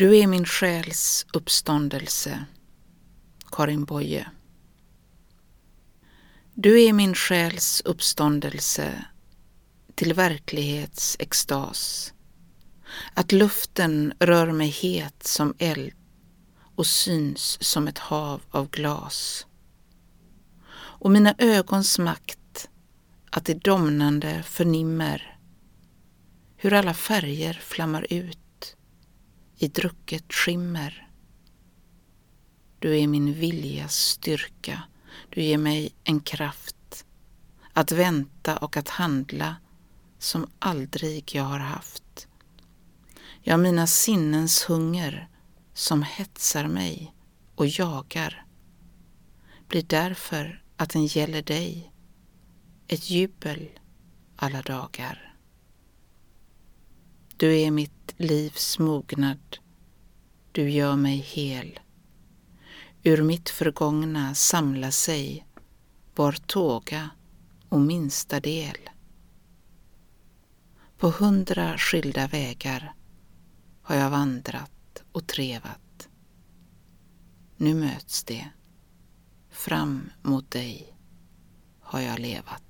Du är min själs uppståndelse. Karin Boye. Du är min själs uppståndelse till verklighetsextas. Att luften rör mig het som eld och syns som ett hav av glas. Och mina ögons makt att det domnande förnimmer hur alla färger flammar ut i drucket skimmer. Du är min viljas styrka, du ger mig en kraft att vänta och att handla som aldrig jag har haft. Ja, mina sinnens hunger som hetsar mig och jagar blir därför att den gäller dig, ett jubel alla dagar. Du är mitt livs mognad, du gör mig hel. Ur mitt förgångna samlar sig var tåga och minsta del. På hundra skilda vägar har jag vandrat och trevat. Nu möts det. Fram mot dig har jag levat.